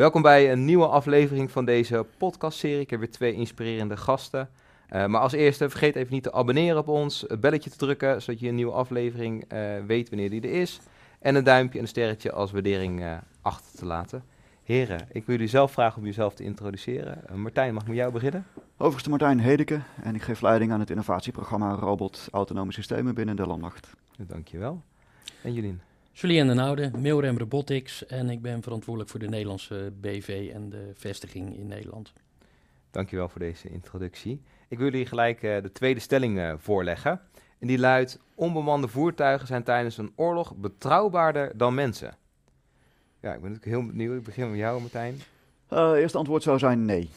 Welkom bij een nieuwe aflevering van deze podcastserie. Ik heb weer twee inspirerende gasten. Uh, maar als eerste, vergeet even niet te abonneren op ons, het belletje te drukken, zodat je een nieuwe aflevering uh, weet wanneer die er is. En een duimpje en een sterretje als waardering uh, achter te laten. Heren, ik wil jullie zelf vragen om jezelf te introduceren. Martijn, mag ik met jou beginnen? Overste Martijn Hedeke en ik geef leiding aan het innovatieprogramma Robot Autonome Systemen binnen de Landmacht. Dankjewel. En Julien? Julien de Oude, Mailrem Robotics en ik ben verantwoordelijk voor de Nederlandse BV en de vestiging in Nederland. Dankjewel voor deze introductie. Ik wil jullie gelijk uh, de tweede stelling uh, voorleggen. En die luidt: Onbemande voertuigen zijn tijdens een oorlog betrouwbaarder dan mensen. Ja, ik ben natuurlijk heel benieuwd. Ik begin met jou, Martijn. Uh, eerste antwoord zou zijn nee.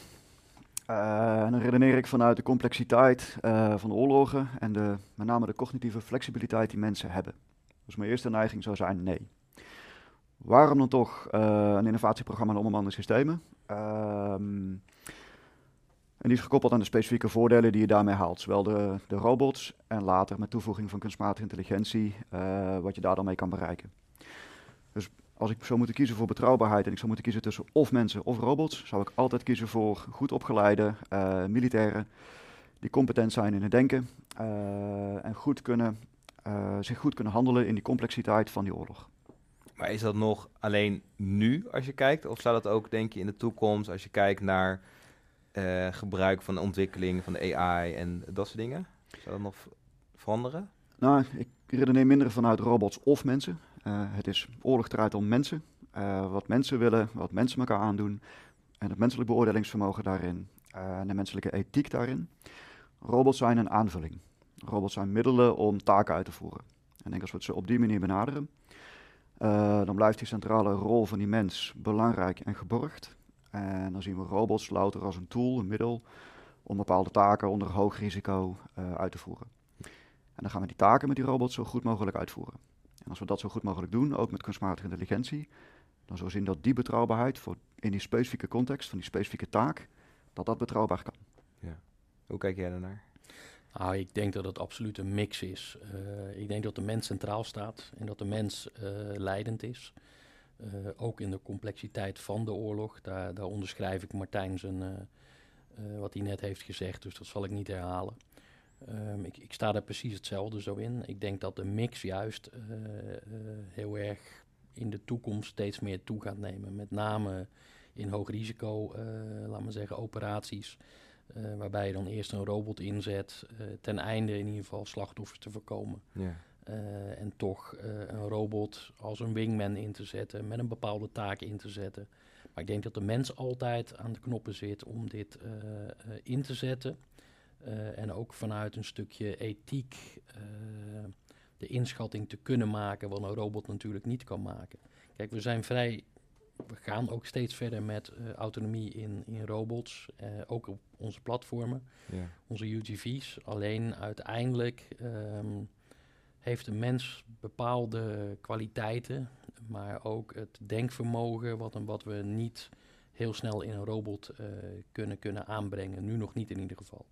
en dan redeneer ik vanuit de complexiteit van de oorlogen en de, met name de cognitieve flexibiliteit die mensen hebben. Dus mijn eerste neiging zou zijn nee. Waarom dan toch uh, een innovatieprogramma in onbemande systemen? Um, en die is gekoppeld aan de specifieke voordelen die je daarmee haalt. Zowel de, de robots en later met toevoeging van kunstmatige intelligentie, uh, wat je daar dan mee kan bereiken. Dus als ik zou moeten kiezen voor betrouwbaarheid en ik zou moeten kiezen tussen of mensen of robots, zou ik altijd kiezen voor goed opgeleide uh, militairen die competent zijn in het denken en goed kunnen uh, zich goed kunnen handelen in die complexiteit van die oorlog. Maar is dat nog alleen nu als je kijkt? Of zou dat ook, denk je, in de toekomst als je kijkt naar uh, gebruik van de ontwikkeling van de AI en dat soort dingen? Zou dat nog veranderen? Nou, ik redeneer minder vanuit robots of mensen. Uh, het is oorlog draait om mensen. wat mensen willen, wat mensen elkaar aandoen. En het menselijk beoordelingsvermogen daarin. en de menselijke ethiek daarin. Robots zijn een aanvulling. Robots zijn middelen om taken uit te voeren. En ik denk als we het zo op die manier benaderen, uh, dan blijft die centrale rol van die mens belangrijk en geborgd. En dan zien we robots louter als een tool, een middel, om bepaalde taken onder hoog risico uh, uit te voeren. En dan gaan we die taken met die robots zo goed mogelijk uitvoeren. En als we dat zo goed mogelijk doen, ook met kunstmatige intelligentie, dan zullen we zien dat die betrouwbaarheid voor in die specifieke context van die specifieke taak, dat dat betrouwbaar kan. Ja. Hoe kijk jij daarnaar? Nou, ik denk dat het absoluut een mix is. Uh, ik denk dat de mens centraal staat en dat de mens uh, leidend is. Uh, ook in de complexiteit van de oorlog. Daar, daar onderschrijf ik Martijn zijn, wat hij net heeft gezegd, dus dat zal ik niet herhalen. Um, ik, ik, sta daar precies hetzelfde zo in. Ik denk dat de mix juist heel erg in de toekomst steeds meer toe gaat nemen. Met name in hoog risico, laten we zeggen, operaties. Uh, waarbij je dan eerst een robot inzet, uh, ten einde in ieder geval slachtoffers te voorkomen. Ja. Uh, en toch een robot als een wingman in te zetten, met een bepaalde taak in te zetten. Maar ik denk dat de mens altijd aan de knoppen zit om dit in te zetten. en ook vanuit een stukje ethiek de inschatting te kunnen maken, wat een robot natuurlijk niet kan maken. Kijk, we zijn vrij we gaan ook steeds verder met uh, autonomie in, in robots, uh, ook op onze platformen, ja. onze UGV's. Alleen uiteindelijk um, heeft de mens bepaalde kwaliteiten, maar ook het denkvermogen, wat, wat we niet heel snel in een robot uh, kunnen, kunnen aanbrengen. Nu nog niet in ieder geval.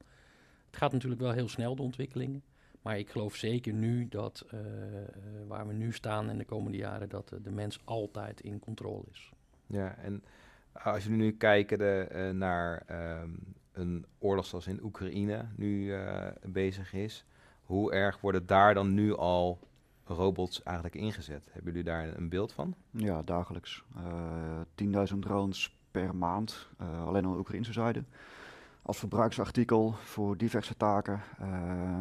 Het gaat natuurlijk wel heel snel, de ontwikkelingen. Maar ik geloof zeker nu dat uh, waar we nu staan in de komende jaren, dat de mens altijd in controle is. Ja, en als je nu kijkt de, uh, naar um, een oorlog zoals in Oekraïne nu uh, bezig is, hoe erg worden daar dan nu al robots eigenlijk ingezet? Hebben jullie daar een beeld van? Ja, dagelijks. 10.000 drones per maand, alleen aan de Oekraïnse zijde als verbruiksartikel voor diverse taken. Uh,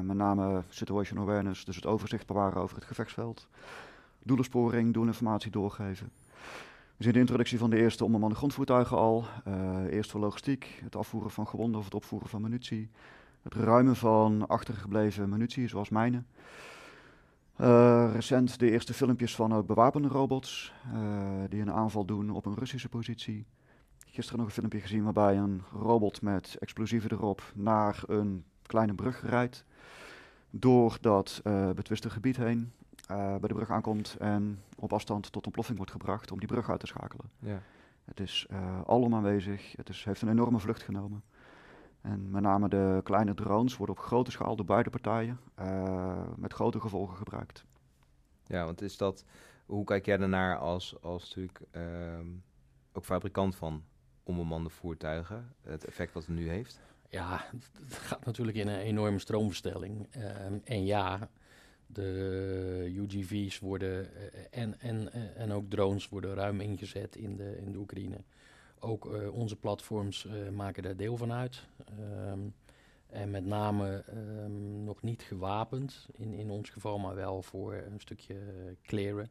met name situation awareness, dus het overzicht bewaren over het gevechtsveld. Doelensporing, doelinformatie doorgeven. We zien de introductie van de eerste onbemande grondvoertuigen al. Uh, eerst voor logistiek, het afvoeren van gewonden of het opvoeren van munitie. Het ruimen van achtergebleven munitie, zoals mijnen. Uh, recent de eerste filmpjes van ook bewapende robots die een aanval doen op een Russische positie gisteren nog een filmpje gezien waarbij een robot met explosieven erop naar een kleine brug rijdt. Door dat uh, betwiste gebied heen uh, bij de brug aankomt en op afstand tot ontploffing wordt gebracht om die brug uit te schakelen. Ja. Het is uh, alom aanwezig, het is, heeft een enorme vlucht genomen. En met name de kleine drones worden op grote schaal door beide partijen met grote gevolgen gebruikt. Ja, want is dat, hoe kijk jij daarnaar als, als natuurlijk... Ehm, ook fabrikant van onbemande voertuigen, het effect wat het nu heeft? Ja, het gaat natuurlijk in een enorme stroomverstelling. Ehm, en ja, de UGV's worden eh, en, en, eh, en ook drones worden ruim ingezet in de, in de Oekraïne. Ook eh, onze platforms maken daar deel van uit. Ehm, en met name ehm, nog niet gewapend, in, in ons geval, maar wel voor een stukje clearen.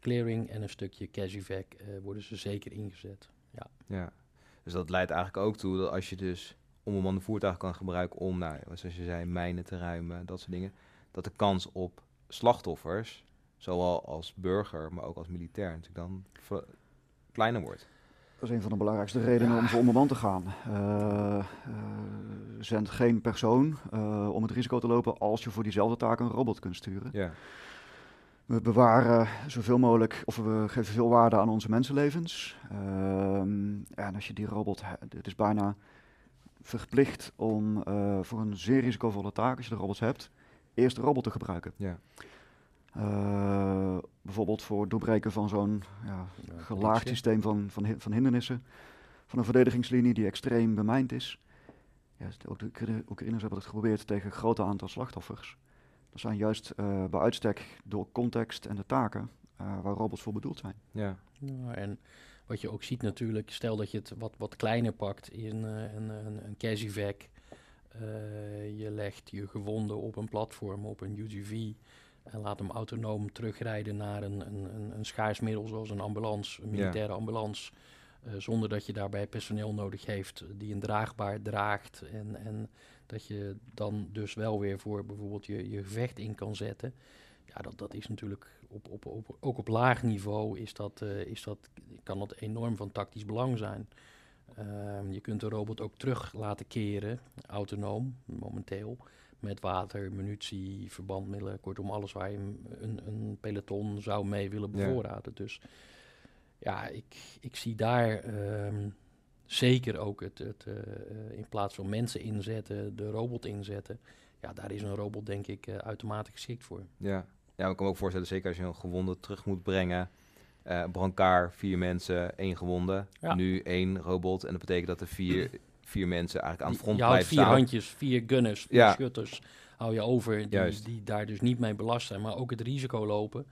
Clearing en een stukje cashyvac worden ze zeker ingezet. Ja. ja, dus dat leidt eigenlijk ook toe dat als je dus onbemande voertuigen kan gebruiken om, nou, zoals je zei, mijnen te ruimen, dat soort dingen dat de kans op slachtoffers, zowel als burger, maar ook als militair, natuurlijk dan kleiner wordt. Dat is een van de belangrijkste redenen om voor onbemand te gaan. Uh, zend geen persoon uh, om het risico te lopen als je voor diezelfde taak een robot kunt sturen. Ja. We bewaren zoveel mogelijk, of we geven veel waarde aan onze mensenlevens. Ehm, en als je die robot, het is bijna verplicht om voor een zeer risicovolle taak, als je de robots hebt, eerst de robot te gebruiken. Ja. Uh, bijvoorbeeld voor doorbreken van zo'n ja, gelaagd systeem van, van, van hindernissen. Van een verdedigingslinie die extreem bemijnd is. Ja, ook de Oekraïners hebben het geprobeerd tegen een groot aantal slachtoffers. Dat zijn juist uh, bij uitstek door context en de taken uh, waar robots voor bedoeld zijn. Ja. ja. en wat je ook ziet natuurlijk, stel dat je het wat, wat kleiner pakt in een, een, een Casivac uh, je legt je gewonden op een platform, op een UGV. En laat hem autonoom terugrijden naar een, een, een schaars middel zoals een ambulance, een militaire ambulance. Uh, zonder dat je daarbij personeel nodig heeft die een draagbaar draagt. En, en dat je dan dus wel weer voor bijvoorbeeld je, je gevecht in kan zetten. Ja, dat, dat is natuurlijk op, op, op, ook op laag niveau is dat, uh, is dat, kan dat enorm van tactisch belang zijn. Ehm, je kunt de robot ook terug laten keren, autonoom momenteel, met water, munitie, verbandmiddelen, kortom alles waar je een, een peloton zou mee willen bevoorraden. Dus ja, ik, ik zie daar ehm, zeker ook het, het uh, in plaats van mensen inzetten, de robot inzetten. Ja, daar is een robot denk ik uh, uitermate geschikt voor. Ja. ja, ik kan me ook voorstellen, zeker als je een gewonde terug moet brengen uh, brancard, vier mensen, één gewonde. Nu één robot. En dat betekent dat er vier, vier mensen eigenlijk aan het front blijven staan. vier handjes, vier gunners, vier ja. schutters hou je over die, die, daar dus niet mee belast zijn. Maar ook het risico lopen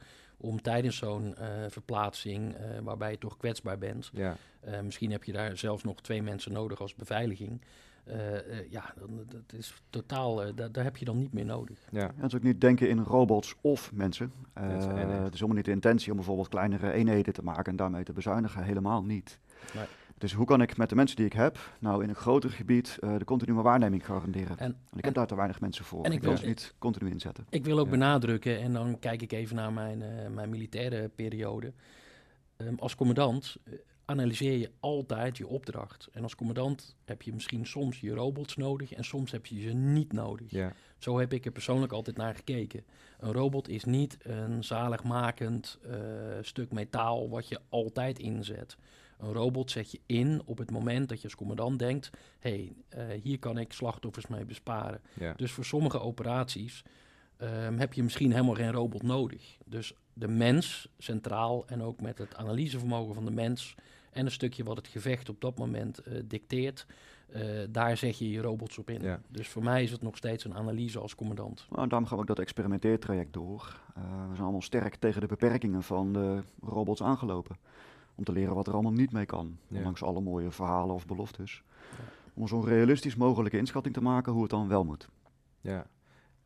om tijdens zo'n uh, verplaatsing, uh, waarbij je toch kwetsbaar bent. Ja. misschien heb je daar zelfs nog twee mensen nodig als beveiliging. Uh, ja, dat is totaal, uh, daar, daar, heb je dan niet meer nodig. Ja. En ook niet denken in robots of mensen. mensen het is helemaal niet de intentie om bijvoorbeeld kleinere eenheden te maken en daarmee te bezuinigen. Helemaal niet. Nee. Dus hoe kan ik met de mensen die ik heb, nou in een groter gebied, de continue waarneming garanderen? En, en ik heb daar te weinig mensen voor. En ik, wil ze niet continu inzetten. Ik wil ook benadrukken, en dan kijk ik even naar mijn, mijn militaire periode. Um, als commandant analyseer je altijd je opdracht. En als commandant heb je misschien soms je robots nodig en soms heb je ze niet nodig. Ja. Zo heb ik er persoonlijk altijd naar gekeken. Een robot is niet een zaligmakend uh, stuk metaal wat je altijd inzet. Een robot zet je in op het moment dat je als commandant denkt: hé, hey, uh, hier kan ik slachtoffers mee besparen. Ja. Dus voor sommige operaties um, heb je misschien helemaal geen robot nodig. Dus de mens centraal en ook met het analysevermogen van de mens en een stukje wat het gevecht op dat moment uh, dicteert. Uh, daar zet je je robots op in. Ja. Dus voor mij is het nog steeds een analyse als commandant. Nou, daarom gaan we ook dat experimenteertraject door. Uh, we zijn allemaal sterk tegen de beperkingen van de robots aangelopen. Om te leren wat er allemaal niet mee kan. Ja. Ondanks alle mooie verhalen of beloftes. Ja. Om zo'n realistisch mogelijke inschatting te maken hoe het dan wel moet. Ja.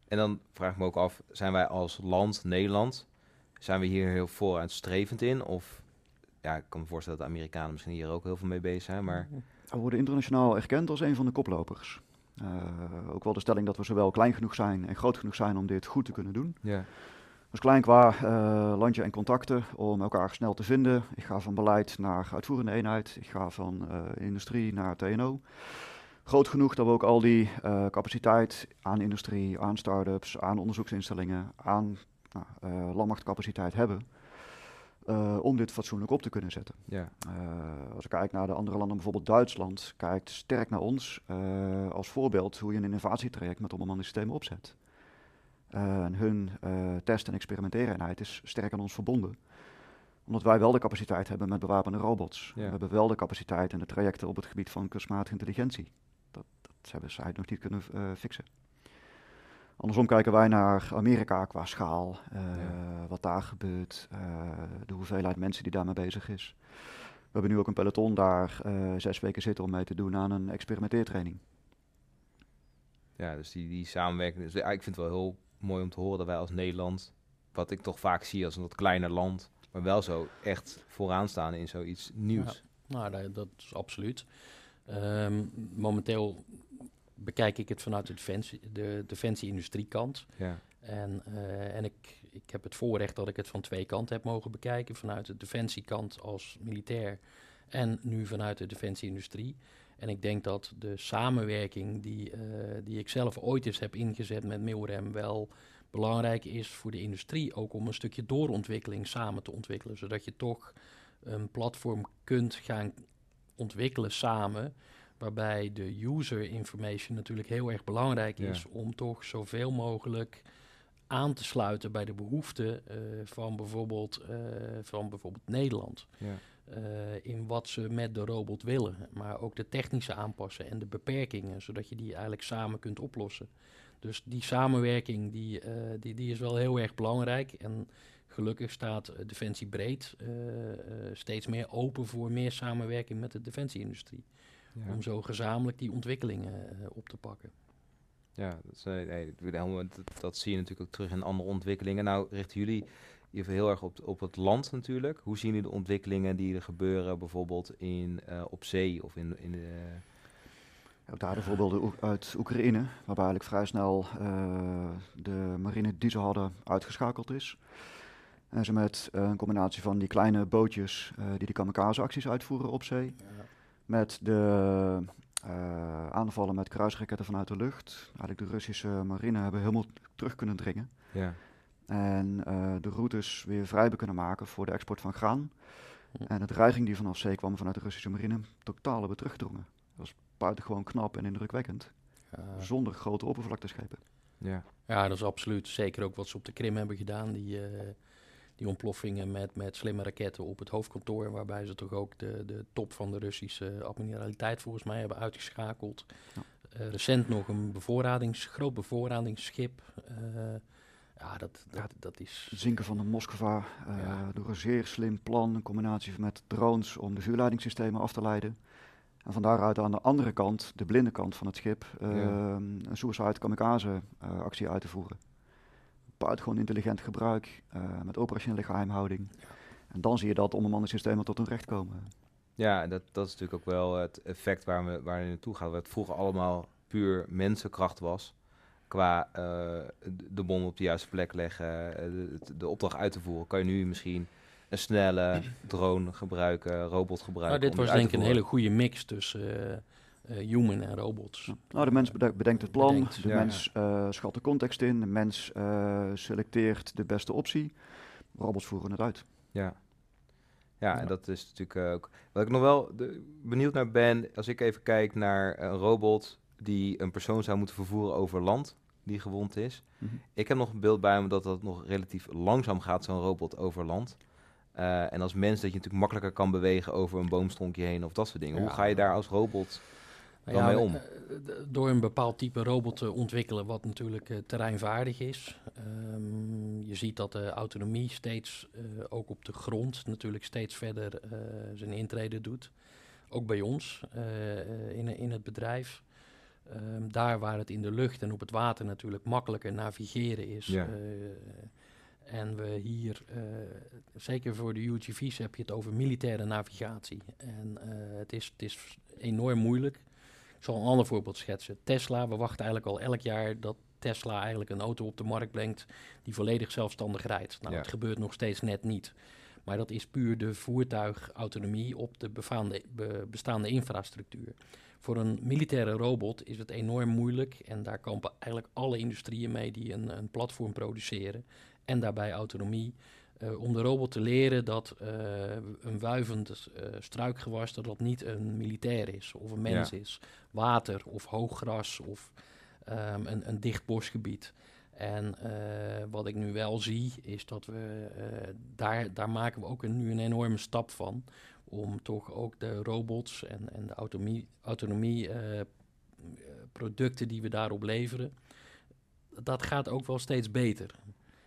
En dan vraag ik me ook af, zijn wij als land, Nederland, zijn we hier heel vooruitstrevend in? Of ja, ik kan me voorstellen dat de Amerikanen misschien hier ook heel veel mee bezig zijn, maar... We worden internationaal erkend als een van de koplopers. Uh, ook wel de stelling dat we zowel klein genoeg zijn en groot genoeg zijn om dit goed te kunnen doen. Ja. Dus klein qua uh, landje en contacten om elkaar snel te vinden. Ik ga van beleid naar uitvoerende eenheid. Ik ga van uh, industrie naar TNO. Groot genoeg dat we ook al die capaciteit aan industrie, aan start-ups, aan onderzoeksinstellingen, aan nou, landmachtcapaciteit hebben. Om dit fatsoenlijk op te kunnen zetten. Ja. Als ik kijk naar de andere landen, bijvoorbeeld Duitsland, kijkt sterk naar ons als voorbeeld hoe je een innovatietraject met onbemande systemen opzet. En hun test- en experimenterenheid is sterk aan ons verbonden. Omdat wij wel de capaciteit hebben met bewapende robots. Ja. We hebben wel de capaciteit en de trajecten op het gebied van kunstmatige intelligentie. Dat, dat hebben zij nog niet kunnen eh, fixen. Andersom kijken wij naar Amerika qua schaal, eh, Ja. wat daar gebeurt, eh, de hoeveelheid mensen die daarmee bezig is. We hebben nu ook een peloton daar eh, zes weken zitten om mee te doen aan een experimenteertraining. Ja, dus die, die samenwerking. Dus, ja, ik vind het wel heel mooi om te horen dat wij als Nederland, wat ik toch vaak zie als een wat kleiner land, maar wel zo echt vooraan staan in zoiets nieuws. Nou, dat, dat is absoluut. Ehm, momenteel bekijk ik het vanuit de, defensie, de defensie-industriekant. Ja. En, eh, en ik, ik heb het voorrecht dat ik het van twee kanten heb mogen bekijken. Vanuit de defensiekant als militair en nu vanuit de defensie-industrie. En ik denk dat de samenwerking die, eh, die ik zelf ooit eens heb ingezet met Milrem wel belangrijk is voor de industrie. Ook om een stukje doorontwikkeling samen te ontwikkelen. Zodat je toch een platform kunt gaan ontwikkelen samen. Waarbij de user information natuurlijk heel erg belangrijk Ja. is om toch zoveel mogelijk aan te sluiten bij de behoeften eh, van, bijvoorbeeld, eh, van bijvoorbeeld Nederland. Ja. Eh, in wat ze met de robot willen. Maar ook de technische aanpassen en de beperkingen, zodat je die eigenlijk samen kunt oplossen. Dus die samenwerking die, eh, die, die is wel heel erg belangrijk. En gelukkig staat eh, Defensie breed steeds meer open voor meer samenwerking met de defensieindustrie. Ja. Om zo gezamenlijk die ontwikkelingen op te pakken. Ja, dat, is, nee, dat, dat zie je natuurlijk ook terug in andere ontwikkelingen. Nou, richten jullie je heel erg op, op het land natuurlijk. Hoe zien jullie de ontwikkelingen die er gebeuren bijvoorbeeld in, eh, op zee of in, in de... Ook daar de voorbeelden uit Oekraïne, waarbij eigenlijk vrij snel eh, de marine die ze hadden uitgeschakeld is. En ze met eh, een combinatie van die kleine bootjes eh, die de kamikaze-acties uitvoeren op zee, met de eh, aanvallen met kruisraketten vanuit de lucht. Eigenlijk de Russische marine hebben helemaal terug kunnen dringen. Ja, En eh, de routes weer vrij hebben kunnen maken voor de export van graan. En de dreiging die vanaf zee kwam vanuit de Russische marine, totaal hebben teruggedrongen. Dat was buitengewoon knap en indrukwekkend. Ja. Zonder grote oppervlakteschepen. ja, Ja, dat is absoluut. Zeker ook wat ze op de Krim hebben gedaan. Die, eh, die ontploffingen met, met slimme raketten op het hoofdkantoor. Waarbij ze toch ook de, de top van de Russische admiraliteit volgens mij hebben uitgeschakeld. Ja. Eh, recent nog een bevoorradings, groot bevoorradingsschip. Ja, dat, dat, dat is... Het zinken van de Moskva eh, Ja. door een zeer slim plan, een combinatie met drones om de vuurleidingssystemen af te leiden. En van daaruit aan de andere kant, de blinde kant van het schip, eh, een suicide kamikaze eh, actie uit te voeren. Buitengewoon intelligent gebruik, eh, met operationele geheimhouding. En dan zie je dat onbemande systemen tot hun recht komen. ja dat, dat is natuurlijk ook wel het effect waar we, waar we naartoe gaan. Wat vroeger allemaal puur mensenkracht was. Qua eh, de- bom op de juiste plek leggen, eh, de, de opdracht uit te voeren. Kan je nu misschien een snelle drone gebruiken, robot gebruiken. Nou, dit was denk ik een hele goede mix tussen eh, eh, human en robots. Nou, de mens bede- bedenkt het plan, Bedenkt, de ja. mens eh, schat de context in, de mens eh, selecteert de beste optie. Robots voeren het uit. Ja. Ja, Ja. en dat is natuurlijk ook... Wat ik nog wel de- benieuwd naar ben, als ik even kijk naar een robot die een persoon zou moeten vervoeren over land die gewond is. Mhm. Ik heb nog een beeld bij me dat dat nog relatief langzaam gaat, zo'n robot over land. Eh, en als mens dat je natuurlijk makkelijker kan bewegen over een boomstronkje heen of dat soort dingen. Hoe ga je daar als robot... Nou dan mee om? eh, Door een bepaald type robot te ontwikkelen wat natuurlijk eh, terreinvaardig is. Ehm, je ziet dat de autonomie steeds, ook op de grond, natuurlijk steeds verder zijn intrede doet. Ook bij ons in, in het bedrijf. Ehm, daar waar het in de lucht en op het water natuurlijk makkelijker navigeren is. Ja. eh, en we hier, eh, zeker voor de UGV's heb je het over militaire navigatie. En eh, het, is, het is enorm moeilijk. Ik zal een ander voorbeeld schetsen. Tesla, we wachten eigenlijk al elk jaar dat Tesla eigenlijk een auto op de markt brengt die volledig zelfstandig rijdt. Nou, Ja. het gebeurt nog steeds net niet. Maar dat is puur de voertuigautonomie op de befaande, be- bestaande infrastructuur. Voor een militaire robot is het enorm moeilijk en daar kampen eigenlijk alle industrieën mee die een, een platform produceren en daarbij autonomie. eh, om de robot te leren dat eh, een wuivend eh, struikgewas dat dat niet een militair is of een mens Ja. is. Water of hoog gras of ehm, een, een dicht bosgebied. En wat ik nu wel zie, is dat we daar, daar maken we ook een, nu een enorme stap van. Om toch ook de robots en, en de autonomie, autonomie eh, producten die we daarop leveren. Dat gaat ook wel steeds beter.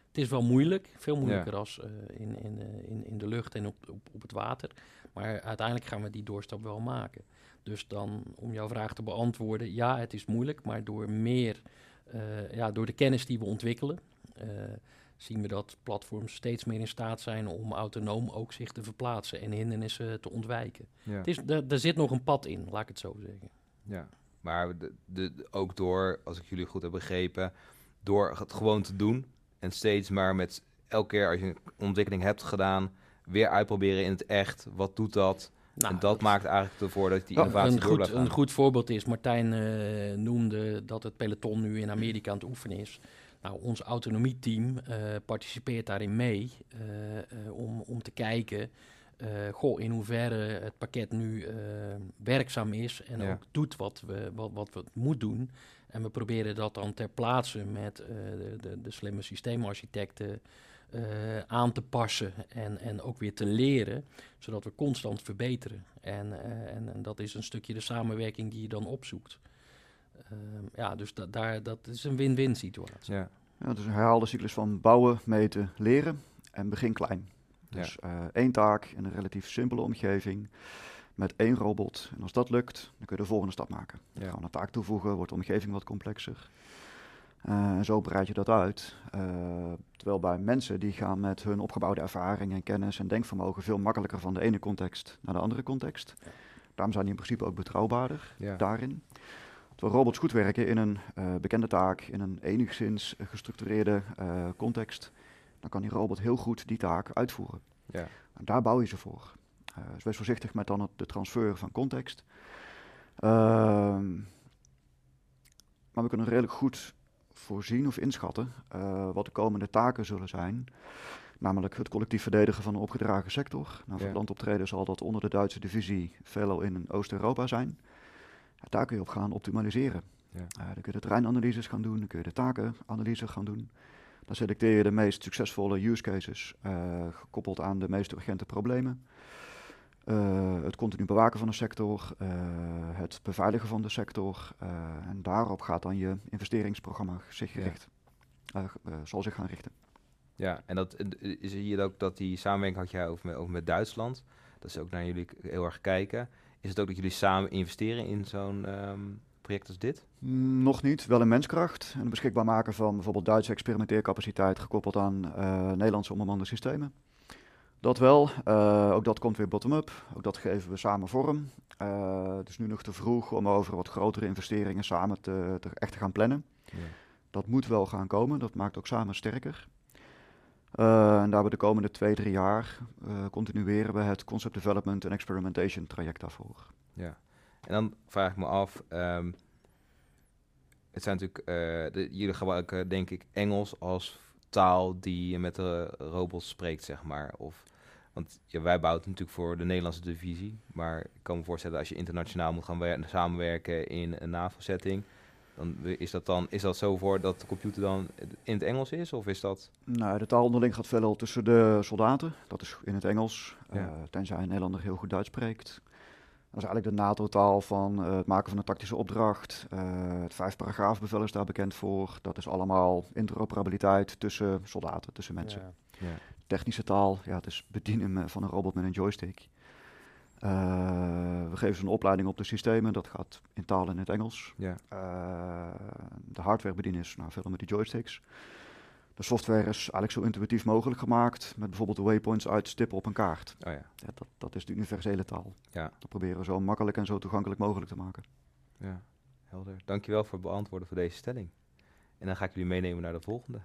Het is wel moeilijk, veel moeilijker Ja. als in, in, in, in de lucht en op, op, op het water. Maar uiteindelijk gaan we die doorstap wel maken. Dus dan, om jouw vraag te beantwoorden, ja, het is moeilijk, maar door meer, eh, ja, door de kennis die we ontwikkelen, eh, zien we dat platforms steeds meer in staat zijn om autonoom ook zich te verplaatsen en hindernissen te ontwijken. Ja. Het is, zit nog een pad in, laat ik het zo zeggen. Ja, maar de, ook door, als ik jullie goed heb begrepen, door het gewoon te doen en steeds maar met elke keer als je een ontwikkeling hebt gedaan, weer uitproberen in het echt. Wat doet dat? Nou, en dat, maakt eigenlijk ervoor dat die innovatie een, goed, een goed voorbeeld is, Martijn eh, noemde dat het peloton nu in Amerika aan het oefenen is. Nou, ons autonomieteam eh participeert daarin mee eh, eh, om, om te kijken goh, in hoeverre het pakket nu werkzaam is en Ja. ook doet wat, we, wat, wat we moet doen. En we proberen dat dan ter plaatse met de, de, de slimme systeemarchitecten aan te passen en, en ook weer te leren, zodat we constant verbeteren. En, en, en dat is een stukje de samenwerking die je dan opzoekt. Ehm, ja, dus da daar, dat is een win-win situatie. Ja, Ja, het is een herhaalde cyclus van bouwen, meten, leren en begin klein. Ja. Dus eh, één taak in een relatief simpele omgeving met één robot. En als dat lukt, dan kun je de volgende stap maken. Ja. Gewoon een taak toevoegen, wordt de omgeving wat complexer. Eh, en zo breid je dat uit. Eh, terwijl bij mensen die gaan met hun opgebouwde ervaring en kennis en denkvermogen veel makkelijker van de ene context naar de andere context. Ja. Daarom zijn die in principe ook betrouwbaarder ja. daarin. Terwijl robots goed werken in een eh, bekende taak, in een enigszins eh, gestructureerde eh, context, dan kan die robot heel goed die taak uitvoeren. ja. En daar bouw je ze voor. Eh, dus wees voorzichtig met dan het, de transfer van context. Ehm, maar we kunnen redelijk goed voorzien of inschatten eh, wat de komende taken zullen zijn. Namelijk het collectief verdedigen van een opgedragen sector. Nou, voor Ja. het landoptreden zal dat onder de Duitse divisie veelal in Oost-Europa zijn. Ja, daar kun je op gaan optimaliseren. Ja. Eh, dan kun je de terreinanalyses gaan doen, dan kun je de takenanalyse gaan doen. Dan selecteer je de meest succesvolle use cases, eh, gekoppeld aan de meest urgente problemen. Eh, het continu bewaken van de sector, het beveiligen van de sector. en daarop gaat dan je investeringsprogramma zich Ja. gericht, eh, zal zich gaan richten. Ja, en dat is hier ook dat die samenwerking had jij over met, over met Duitsland. Dat is ook naar jullie heel erg kijken. Is het ook dat jullie samen investeren in zo'n ehm, project als dit? Mm, Nog niet, wel in menskracht. En het beschikbaar maken van bijvoorbeeld Duitse experimenteercapaciteit gekoppeld aan eh, Nederlandse onbemande systemen. Dat wel, eh, ook dat komt weer bottom-up. Ook dat geven we samen vorm. Eh, het is nu nog te vroeg om over wat grotere investeringen samen te, te echt te gaan plannen. Ja. Dat moet wel gaan komen, dat maakt ook samen sterker. Eh, en daar we de komende twee, drie jaar eh, continueren we het concept development en experimentation traject daarvoor. Ja. En dan vraag ik me af, ehm, het zijn natuurlijk, eh, de, jullie gebruiken denk ik Engels als taal die je met de robots spreekt, zeg maar. Of, want wij bouwen natuurlijk voor de Nederlandse divisie, maar ik kan me voorstellen als je internationaal moet gaan wer- samenwerken in een NAVO-setting, dan is dat dan is dat zo voor dat de computer dan in het Engels is, of is dat? Nou, de taal onderling gaat veelal tussen de soldaten. Dat is in het Engels, Ja. eh, tenzij een Nederlander heel goed Duits spreekt. Dat is eigenlijk de NATO-taal van eh, het maken van een tactische opdracht. Eh, het vijf paragraafbevel is daar bekend voor. Dat is allemaal interoperabiliteit tussen soldaten, tussen mensen. Ja. Ja. Technische taal, ja, het is bedienen van een robot met een joystick. Eh, we geven ze een opleiding op de systemen, dat gaat in taal in het Engels. Ja. Eh, de hardware bedienen is nou, veel met die joysticks. De software is eigenlijk zo intuïtief mogelijk gemaakt, met bijvoorbeeld de waypoints uitstippen op een kaart. Oh ja. Ja, dat, dat is de universele taal. Ja. Dat proberen we zo makkelijk en zo toegankelijk mogelijk te maken. Ja, helder. Dankjewel voor het beantwoorden van deze stelling. En dan ga ik jullie meenemen naar de volgende.